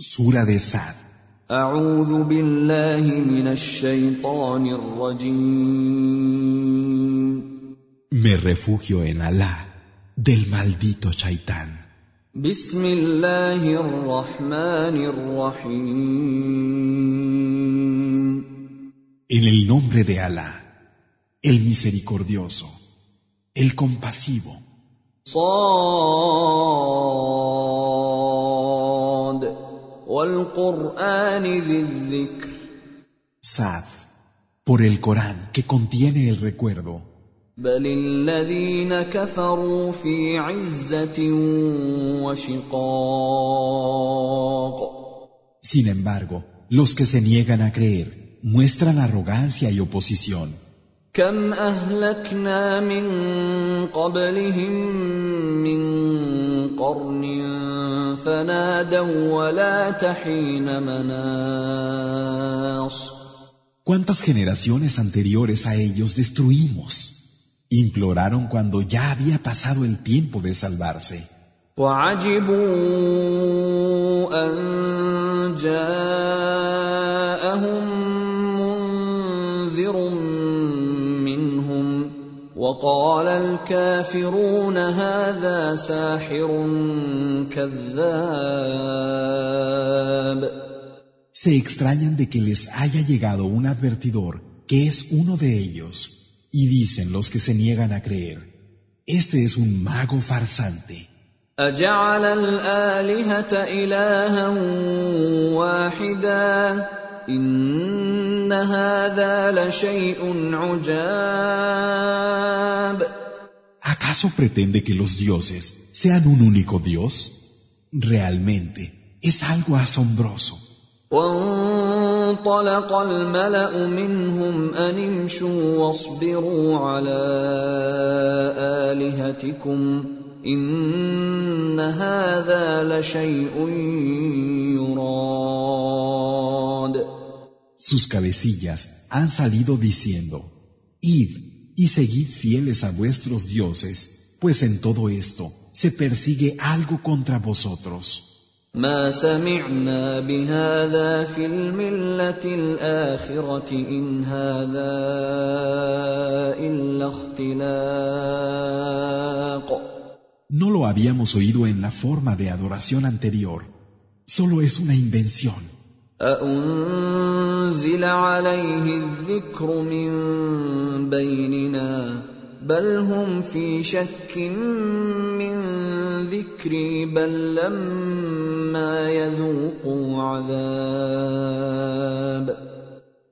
Sura de Sad. Me refugio en Alá del maldito Chaitán. En el nombre de Alá, el misericordioso, el compasivo. Sad, por el Corán que contiene el recuerdo. بل الذين كفروا في عزة وشقاق Sin embargo, los que se niegan a creer muestran arrogancia y oposición. كم أهلكنا من قبلهم من قرن فنادوا ولا تحين مناص ¿Cuántas generaciones anteriores a ellos destruimos? Imploraron cuando ya había pasado el tiempo de salvarse. وعجبوا أن جاءهم وقال الكافرون هذا ساحر كذاب Se extrañan de que les haya llegado un advertidor que es uno de ellos, y dicen los que se niegan a creer, este es un mago farsante. أجعل الآلهة إلها واحدا إن هذا لشيء عجاب ¿Acaso pretende que los dioses sean un único Dios? Realmente es algo asombroso. وانطلق الملأ منهم أن امشوا واصبروا على آلهتكم إن هذا لشيء يراد Sus cabecillas han salido diciendo, Id y seguid fieles a vuestros dioses, pues en todo esto se persigue algo contra vosotros. ما سمعنا بهذا في الملة الآخرة إن هذا إلا اختلاق No lo habíamos oído en la forma de adoración anterior, solo es una invención. أأنزل عليه الذكر من بيننا بل هم في شك من ذكري بل لما يذوقوا عذاب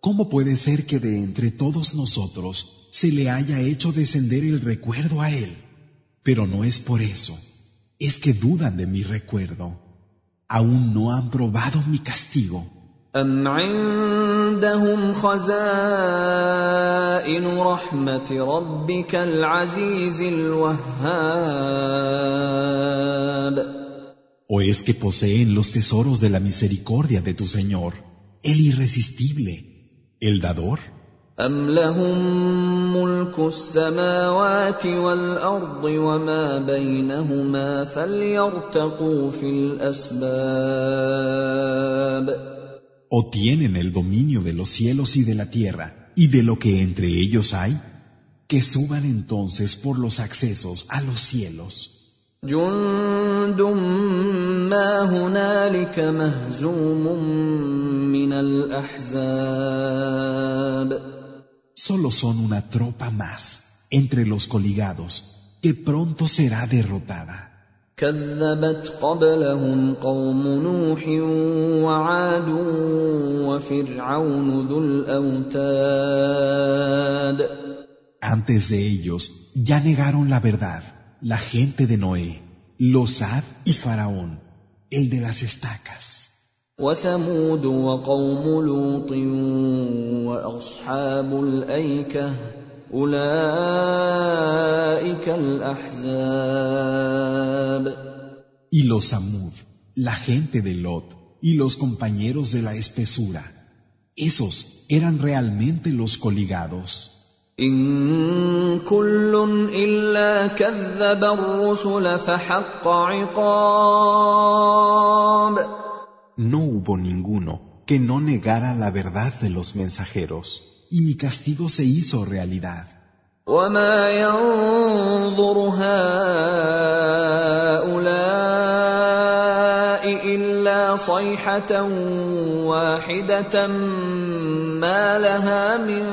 ¿Cómo puede ser que de entre todos nosotros se le haya hecho descender el recuerdo a él? Pero no es por eso, es que dudan de mi recuerdo. Aún no han probado mi castigo. أم عندهم خزائن رحمة ربك العزيز الوهاب ¿O es que poseen los tesoros de la misericordia de tu Señor, el irresistible, el dador? أم لهم ملك السماوات والأرض وما بينهما فليرتقوا في الأسباب ¿O tienen el dominio de los cielos y de la tierra y de lo que entre ellos hay? Que suban entonces por los accesos a los cielos. Solo son una tropa más entre los coligados que pronto será derrotada. كذبت قبلهم قوم نوح وعاد وفرعون ذو الأوتاد Antes de ellos ya negaron la verdad la gente de Noé, los Ad y Faraón, el de las estacas. وثمود وقوم لوط وأصحاب الأيكة أولئك Y los Samud, la gente de Lot y los compañeros de la espesura, esos eran realmente los coligados. No hubo ninguno que no negara la verdad de los mensajeros, y mi castigo se hizo realidad. وما ينظر هؤلاء الا صيحه واحده ما لها من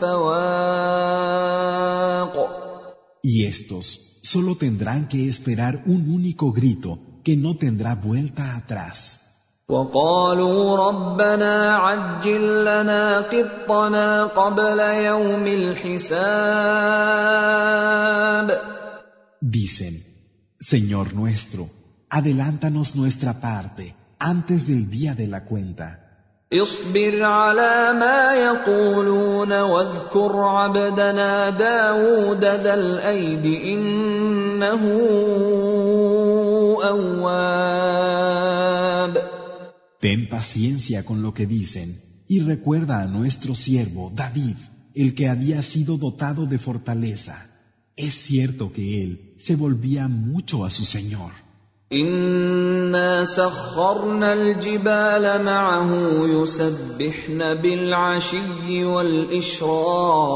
فواق Y estos solo tendrán que esperar un único grito que no tendrá vuelta atrás. وقالوا ربنا عجل لنا قطنا قبل يوم الحساب Dicen, Señor nuestro, adelántanos nuestra parte antes del día de la cuenta. اصبر على ما يقولون واذكر عبدنا داود ذا الأيد إنه أواب Ten paciencia con lo que dicen y recuerda a nuestro siervo David, el que había sido dotado de fortaleza. Es cierto que él se volvía mucho a su Señor. انا سخرنا الجبال معه يسبحن بالعشي والاشراق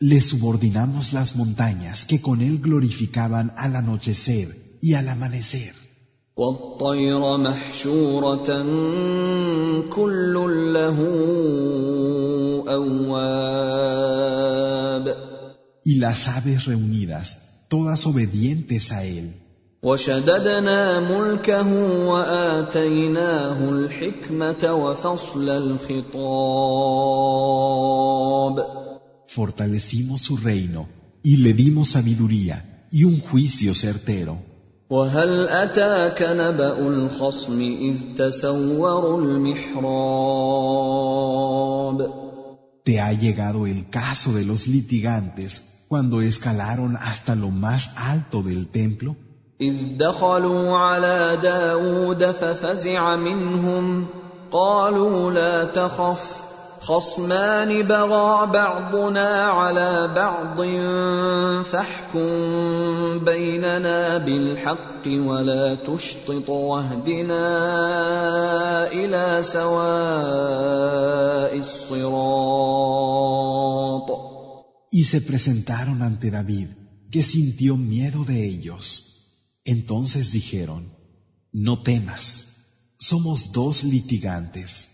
Le subordinamos las montañas que con él glorificaban al anochecer y al amanecer. والطير محشوره كل له اواب Y las aves reunidas, todas obedientes a él. وشددنا ملكه واتيناه الحكمه وفصل الخطاب Fortalecimos su reino y le dimos sabiduría y un juicio certero. وهل اتاك نبا الخصم اذ تسوروا المحراب Te ha llegado el caso de los litigantes cuando escalaron hasta lo más alto del templo, اذ دخلوا على داود ففزع منهم قالوا لا تخف خصمان بغى بعضنا على بعض فاحكم بيننا بالحق ولا تشطط واهدنا الى سواء الصراط y se presentaron ante David, que sintió miedo de ellos. Entonces dijeron, No temas, somos dos litigantes.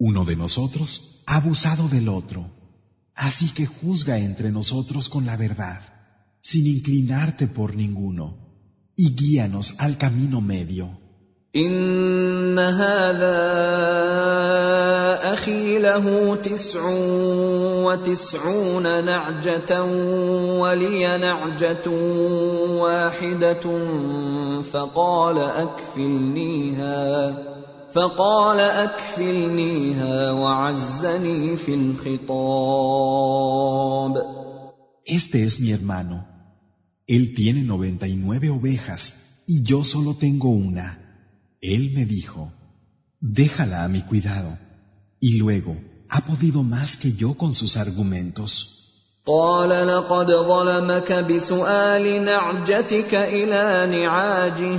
Uno de nosotros ha abusado del otro, así que juzga entre nosotros con la verdad, sin inclinarte por ninguno, y guíanos al camino medio. ان هذا اخي له تسع وتسعون نعجه ولي نعجه واحده فقال اكفلنيها فقال اكفلنيها وعزني في الخطاب Este es mi hermano. Él tiene noventa y nueve ovejas y yo solo tengo una. Él me dijo, déjala a mi cuidado. Y luego, ha podido más que yo con sus argumentos. قال لقد ظلمك بسؤال نعجتك الى نعاجه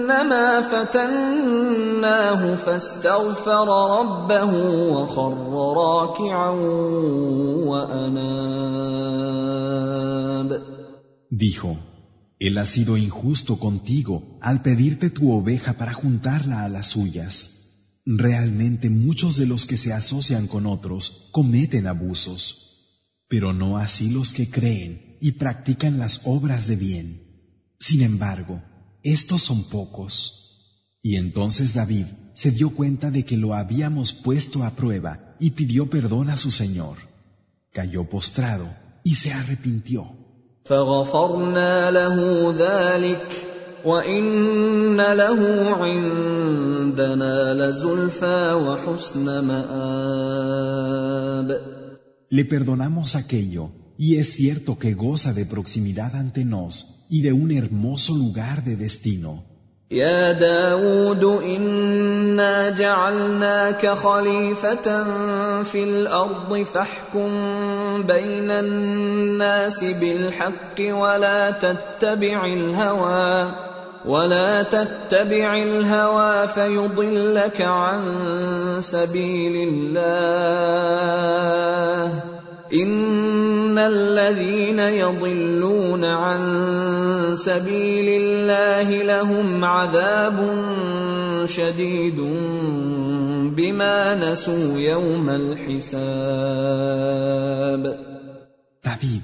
أنما فتناه فاستغفر ربه وخر راكعا وأناب Dijo, Él ha sido injusto contigo al pedirte tu oveja para juntarla a las suyas. Realmente muchos de los que se asocian con otros cometen abusos, pero no así los que creen y practican las obras de bien. Sin embargo, estos son pocos. Y entonces David se dio cuenta de que lo habíamos puesto a prueba y pidió perdón a su Señor. Cayó postrado y se arrepintió. Le perdonamos aquello y es cierto que goza de proximidad ante nos y de un hermoso lugar de destino. يا داود إنا جعلناك خليفة في الأرض فاحكم بين الناس بالحق ولا تتبع الهوى ولا تتبع الهوى فيضلك عن سبيل الله ان الذين يضلون عن سبيل الله لهم عذاب شديد بما نسوا يوم الحساب David,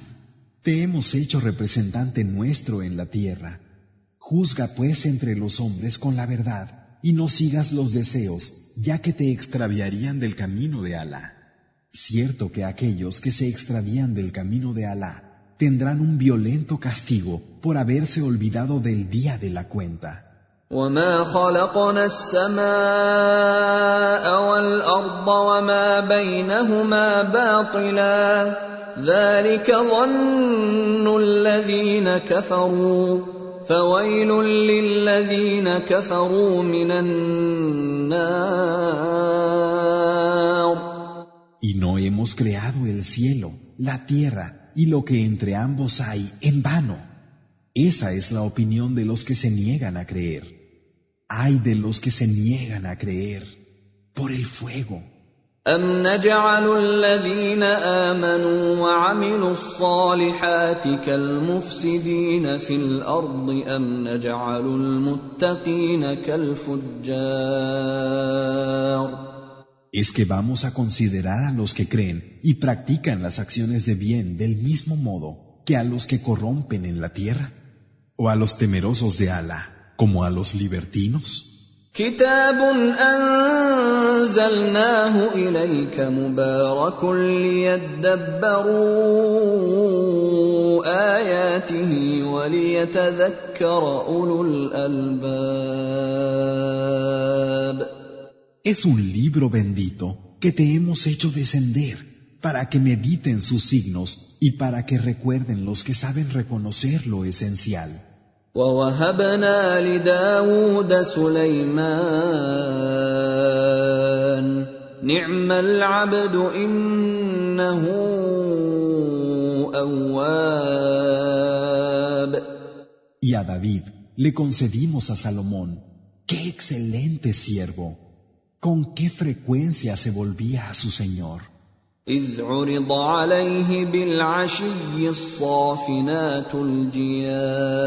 te hemos hecho representante nuestro en la tierra. Juzga pues entre los hombres con la verdad y no sigas los deseos, ya que te extraviarían del camino de Alá. Cierto que aquellos que se extravían del camino de Alá tendrán un violento castigo por haberse olvidado del día de la cuenta. وما خلقنا السماء والارض وما بينهما باطلا ذلك ظن الذين كفروا فويل للذين كفروا من النار Y no hemos creado el cielo, la tierra y lo que entre ambos hay en vano. Esa es la opinión de los que se niegan a creer. Ay de los que se niegan a creer por el fuego. أم نجعل الذين آمنوا وعملوا الصالحات كالمفسدين في الأرض أم نجعل المتقين كالفجار ¿Es que vamos a considerar a los que creen y practican las acciones de bien del mismo modo que a los que corrompen en la tierra? ¿O a los temerosos de Alá como a los libertinos? كتاب أنزلناه إليك مبارك ليدبروا آياته وليتذكر أولو الألباب Es un libro bendito que te hemos hecho descender para que mediten sus signos y para que recuerden los que saben reconocer lo esencial. ووهبنا لداود سليمان نعم العبد إنه أواب Y a David le concedimos a Salomón, qué excelente siervo, con qué frecuencia se volvía a su Señor. إذ عرض عليه بالعشي الصافنات الجياد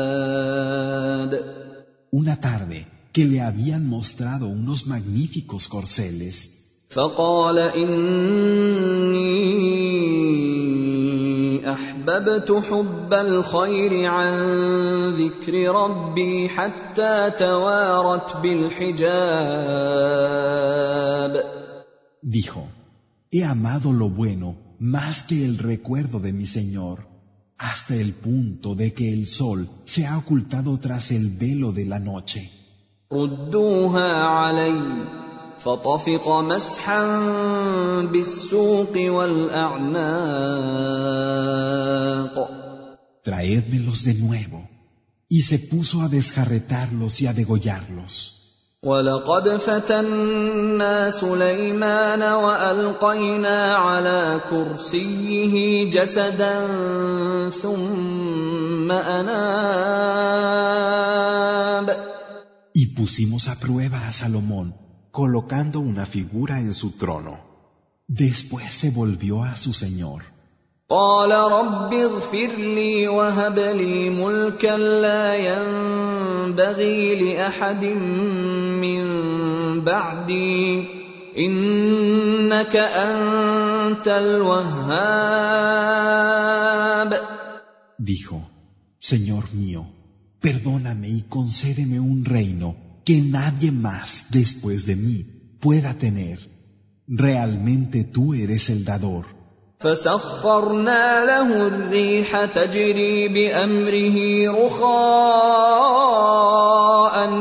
Una tarde que le habían mostrado unos magníficos corceles, فقال إني أحببت حب الخير عن ذكر ربي حتى توارت بالحجاب dijo, he amado lo bueno más que el recuerdo de mi Señor, hasta el punto de que el sol se ha ocultado tras el velo de la noche. فطفق مسحا بالسوق والاعناق Traédmelos de nuevo. Y se puso a desjarretarlos y a degollarlos. ولقد فتنا سليمان والقينا على كرسيه جسدا ثم اناب Y pusimos a prueba a Salomón, colocando una figura en su trono. Después se volvió a su Señor. قال رب اغفر لي وهب لي ملكا لا ينبغي لاحد من بعدي انك انت الوهاب Dijo, Señor mío, perdóname y concédeme un reino que nadie más después de mí pueda tener. Realmente tú eres el dador, فسخرنا له الريح تجري بامره رخاء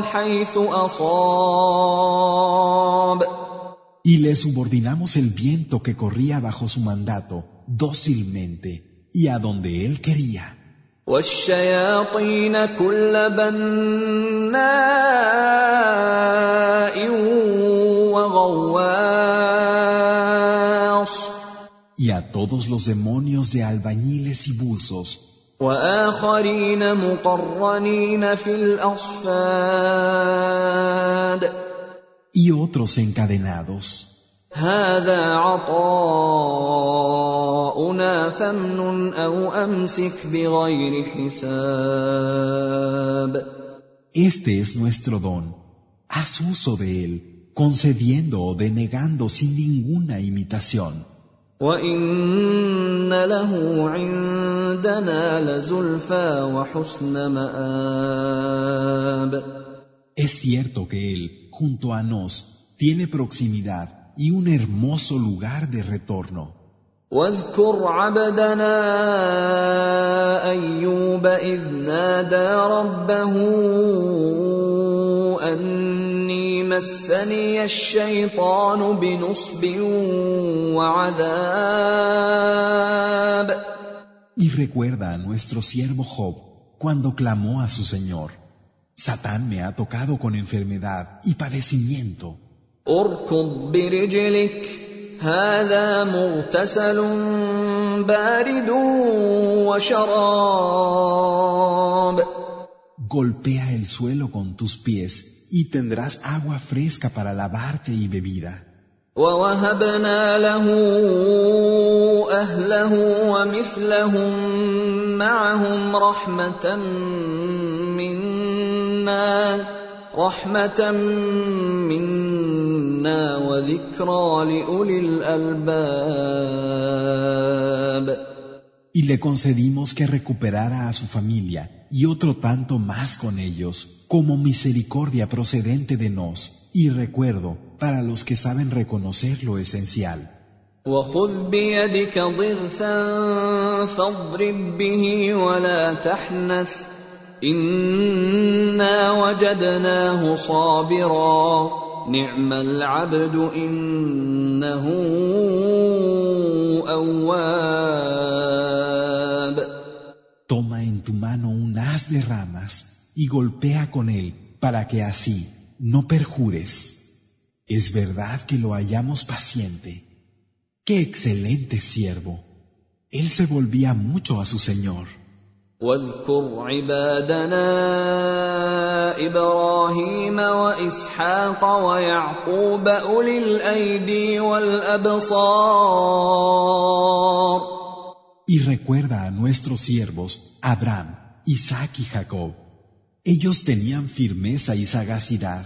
حيث اصاب Y le subordinamos el viento que corría bajo su mandato dócilmente y a donde él quería. والشياطين كل بناء وغواص Y a todos los demonios de albañiles y buzos واخرين مقرنين في الاصفاد y otros encadenados. هذا عطاؤنا فامنن او امسك بغير حساب Este es nuestro don. Haz uso de él, concediendo o denegando sin ninguna imitación. وان له عندنا لزلفى وحسن مآب Es cierto que él, junto a nos, tiene proximidad y un hermoso lugar de retorno. واذكر عبدنا ايوب اذ نادى ربه اني مسني الشيطان بنصب وعذاب Y recuerda a nuestro siervo Job cuando clamó a su Señor, Satán me ha tocado con enfermedad y padecimiento. اركض برجلك هذا مغتسل بارد وشراب Golpea el suelo con tus pies y tendrás agua fresca para lavarte y bebida. ووهبنا له اهله ومثلهم معهم رحمه منا رحمه منا وذكرى لاولي الالباب Y le concedimos que recuperara a su familia y otro tanto más con ellos, como misericordia procedente de nos y recuerdo para los que saben reconocer lo esencial. وخذ بيدك ضغثا فاضرب به ولا تحنث انا وجدناه صابرا نعم العبد انه اواب Toma en tu mano un haz de ramas y golpea con él para que así no perjures. Es verdad que lo hallamos paciente. ¡Qué excelente siervo! Él se volvía mucho a su Señor. واذكر عبادنا ابراهيم واسحاق ويعقوب اولي الايدي والابصار Y recuerda a nuestros siervos Abraham, Isaac y Jacob. Ellos tenían firmeza y sagacidad.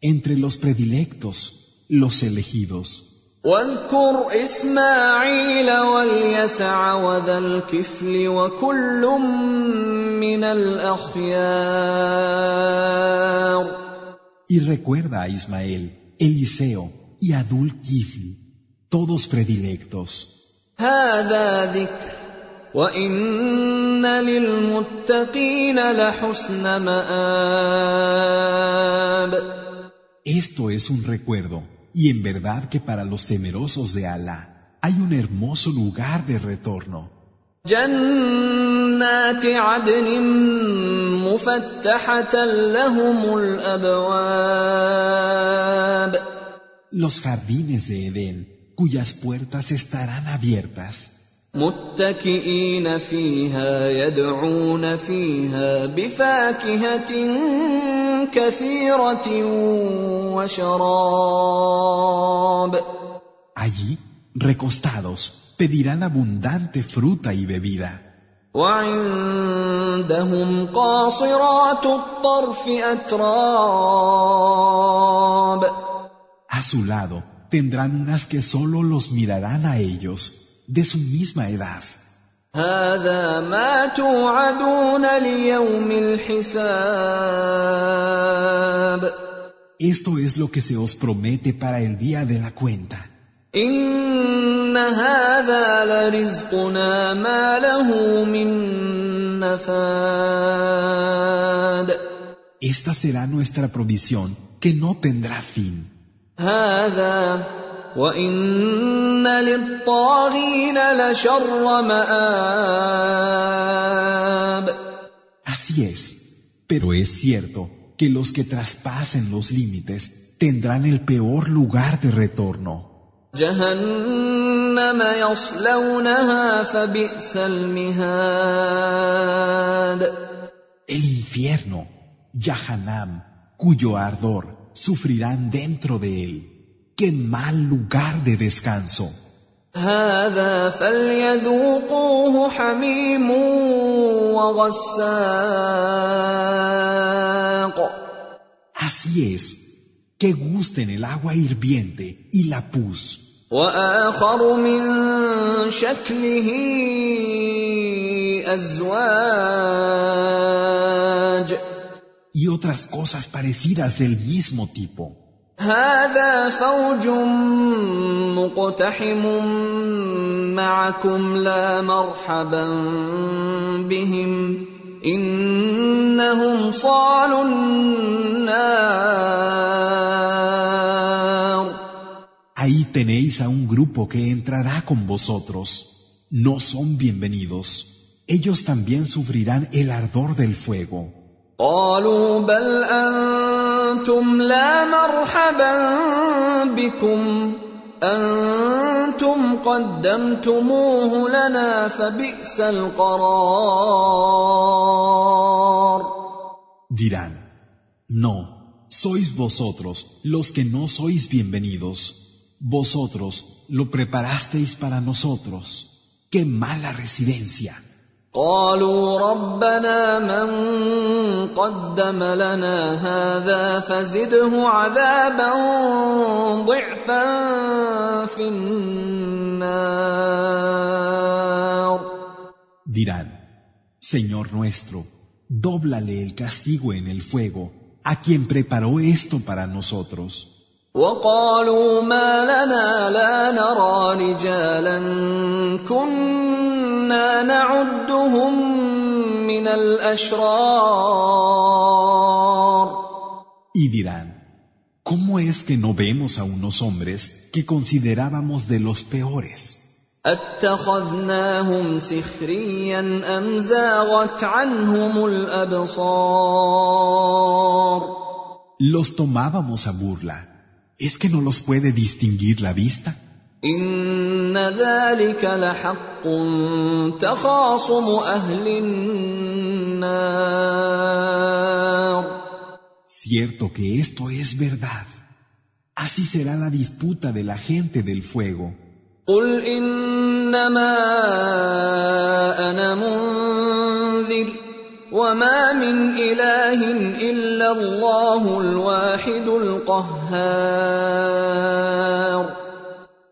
entre los predilectos, los elegidos. واذكر اسماعيل واليسع وذا الكفل وكل من الاخيار Y recuerda a Ismael, Eliseo y Adul Kifl, todos predilectos. هذا ذكر وان للمتقين لحسن مآب Esto es un recuerdo, y en verdad que para los temerosos de Alá hay un hermoso lugar de retorno. جنات عدن مفتحه لهم الابواب Los jardines de Edén, cuyas puertas estarán abiertas, متكئين فيها يدعون فيها بفاكهه كثيره وشراب allí, recostados, pedirán abundante fruta y bebida. وعندهم قاصرات الطرف أتراب A su lado tendrán unas que solo los mirarán a ellos, de su misma edad. هذا ما توعدون ليوم الحساب Esto es lo que se os promete para el día de la cuenta. إن هذا لرزقنا ما له من نفاد Esta será nuestra provisión que no tendrá fin. هذا وإن للطاغين لشر مآب Así es, pero es cierto que los que traspasen los límites tendrán el peor lugar de retorno. جهنم يصلونها فبئس المهاد El infierno, Yahanam, cuyo ardor sufrirán dentro de él. qué mal lugar de descanso. Así es, que gusten el agua hirviente y la pus. Y otras cosas parecidas del mismo tipo. هذا فوج مقتحم معكم لا مرحبا بهم انهم صالوا النار Ahí tenéis a un grupo que entrará con vosotros. No son bienvenidos. Ellos también sufrirán el ardor del fuego. قالوا بل انتم لا مرحبا بكم انتم قدمتموه لنا فبئس القرار Dirán, no, sois vosotros los que no sois bienvenidos. Vosotros lo preparasteis para nosotros. ¡Qué mala residencia! قالوا ربنا من قدم لنا هذا فزده عذابا ضعفا في النار Dirán, Señor nuestro, dóblale el castigo en el fuego a quien preparó esto para nosotros. وقالوا ما لنا لا نرى رجالا كنا نعدهم من الاشرار Y dirán, ¿cómo es que no vemos a unos hombres que considerábamos de los peores? اتخذناهم سخريا ام زاغت عنهم الابصار Los tomábamos a burla. ¿Es que no los puede distinguir la vista? ان ذلك لحق تخاصم أهل النار Cierto que esto es verdad. Así será la disputa de la gente del fuego. قل انما أنا منذر وما من اله الا الله الواحد القهار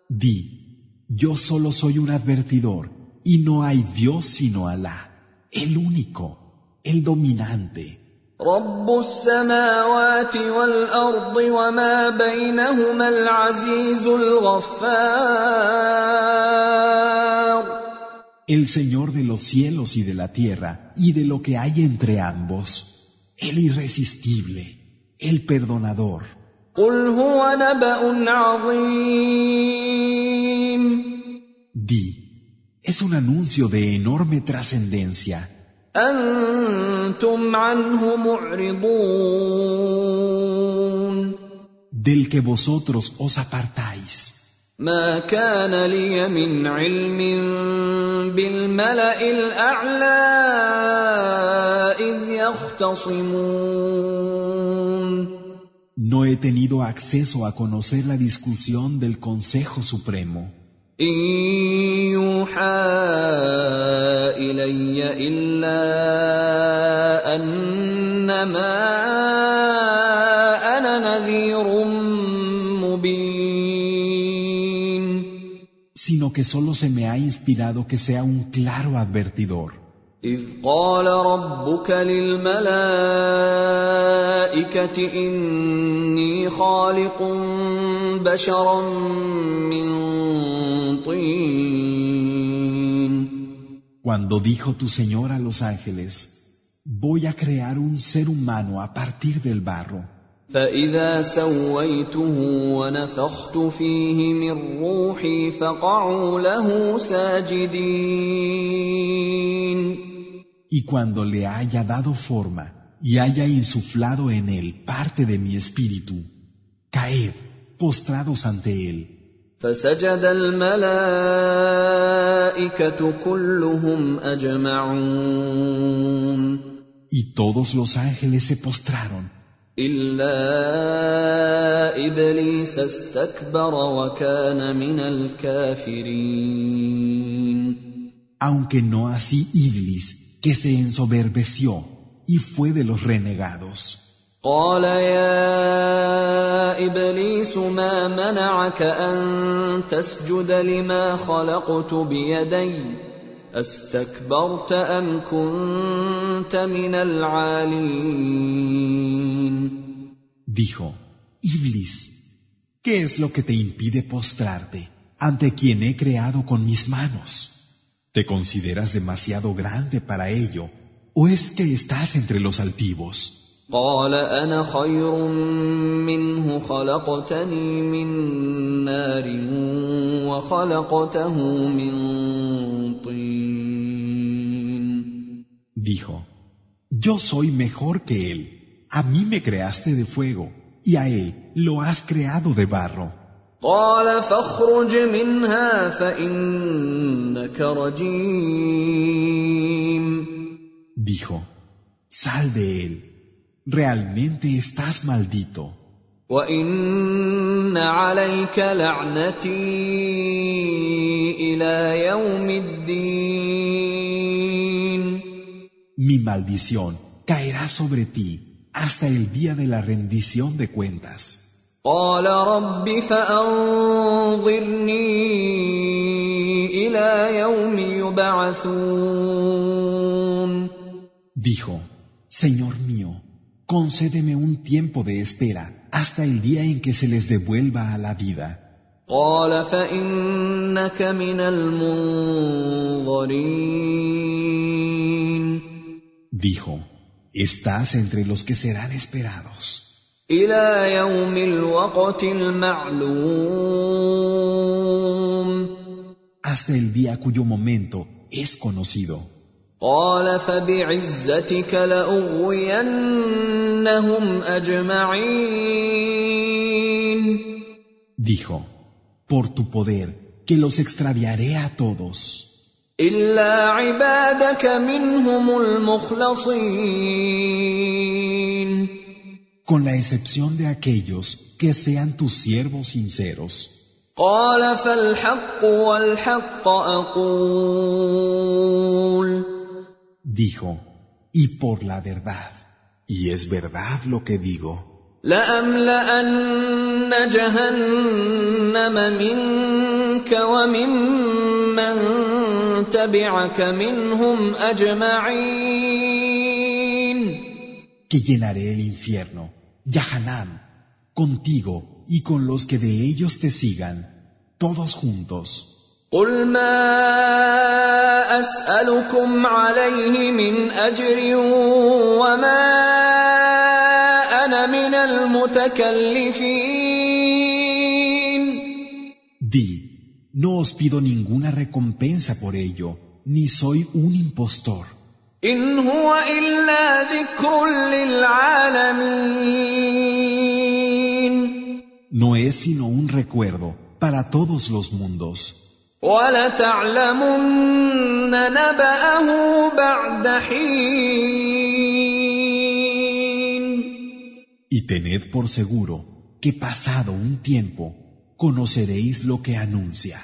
Di, yo solo soy un advertidor y no hay Dios sino Alá, el único, el dominante, رب السماوات والارض وما بينهما العزيز الغفار el Señor de los cielos y de la tierra y de lo que hay entre ambos, el irresistible, el perdonador. قل هو نبأ عظيم. دي. Es un anuncio de enorme trascendencia. أنتم عنه معرضون. Del que vosotros os apartáis. ما كان لي من علم بِالْمَلَئِ الأعلى إذ يختصمون. No he tenido acceso a conocer la discusión del Consejo Supremo, إن يوحى إلي إلا أنما أنا نذير مبين sino que solo se me ha inspirado que sea un claro advertidor. إذ قال ربك للملائكة إني خالق بشرا من طين Cuando dijo tu Señor a los ángeles, voy a crear un ser humano a partir del barro. فإذا سويته ونفخت فيه من روحي فقعوا له ساجدين Y cuando le haya dado forma y haya insuflado en él parte de mi espíritu, caed postrados ante él. فسجد الملائكة كلهم أجمعون Y todos los ángeles se postraron, إلا إبليس استكبر وكان من الكافرين aunque no así Iblis, que se ensoberbeció y fue de los renegados. قال يا ابليس ما منعك ان تسجد لما خلقت بيدي استكبرت ام كنت من العالين Dijo, Iblis, ¿qué es lo que te impide postrarte ante quien he creado con mis manos? ¿Te consideras demasiado grande para ello o es que estás entre los altivos? قال انا خير منه خلقتني من نار وخلقته من طين Dijo, yo soy mejor que él. A mí me creaste de fuego y a él lo has creado de barro. قال فاخرج منها فانك رجيم Dijo, sal de él. Realmente estás maldito. وان عليك لعنتي الى يوم الدين Mi maldición caerá sobre ti hasta el día de la rendición de cuentas. قال رب فانظرني الى يوم يبعثون Dijo, Señor mío, concédeme un tiempo de espera hasta el día en que se les devuelva a la vida. قال فانك من المنظرين Dijo, estás entre los que serán esperados الى يوم الوقت المعلوم hasta el día cuyo momento es conocido. قال فبعزتك لاغوينهم اجمعين Dijo, por tu poder, que los extraviaré a todos, الا عبادك منهم المخلصين con la excepción de aquellos que sean tus siervos sinceros. قال فالحق والحق اقول dijo, y por la verdad, y es verdad lo que digo. Que llenaré el infierno, Yahanam, contigo y con los que de ellos te sigan, todos juntos. قل ما أسألكم عليه من أجر وما أنا من المتكلفين Di, no os pido ninguna recompensa por ello, ni soy un impostor. إن هو إلا ذكر للعالمين No es sino un recuerdo para todos los mundos. ولتعلمن نبأه بعد حين Y tened por seguro que pasado un tiempo conoceréis lo que anuncia.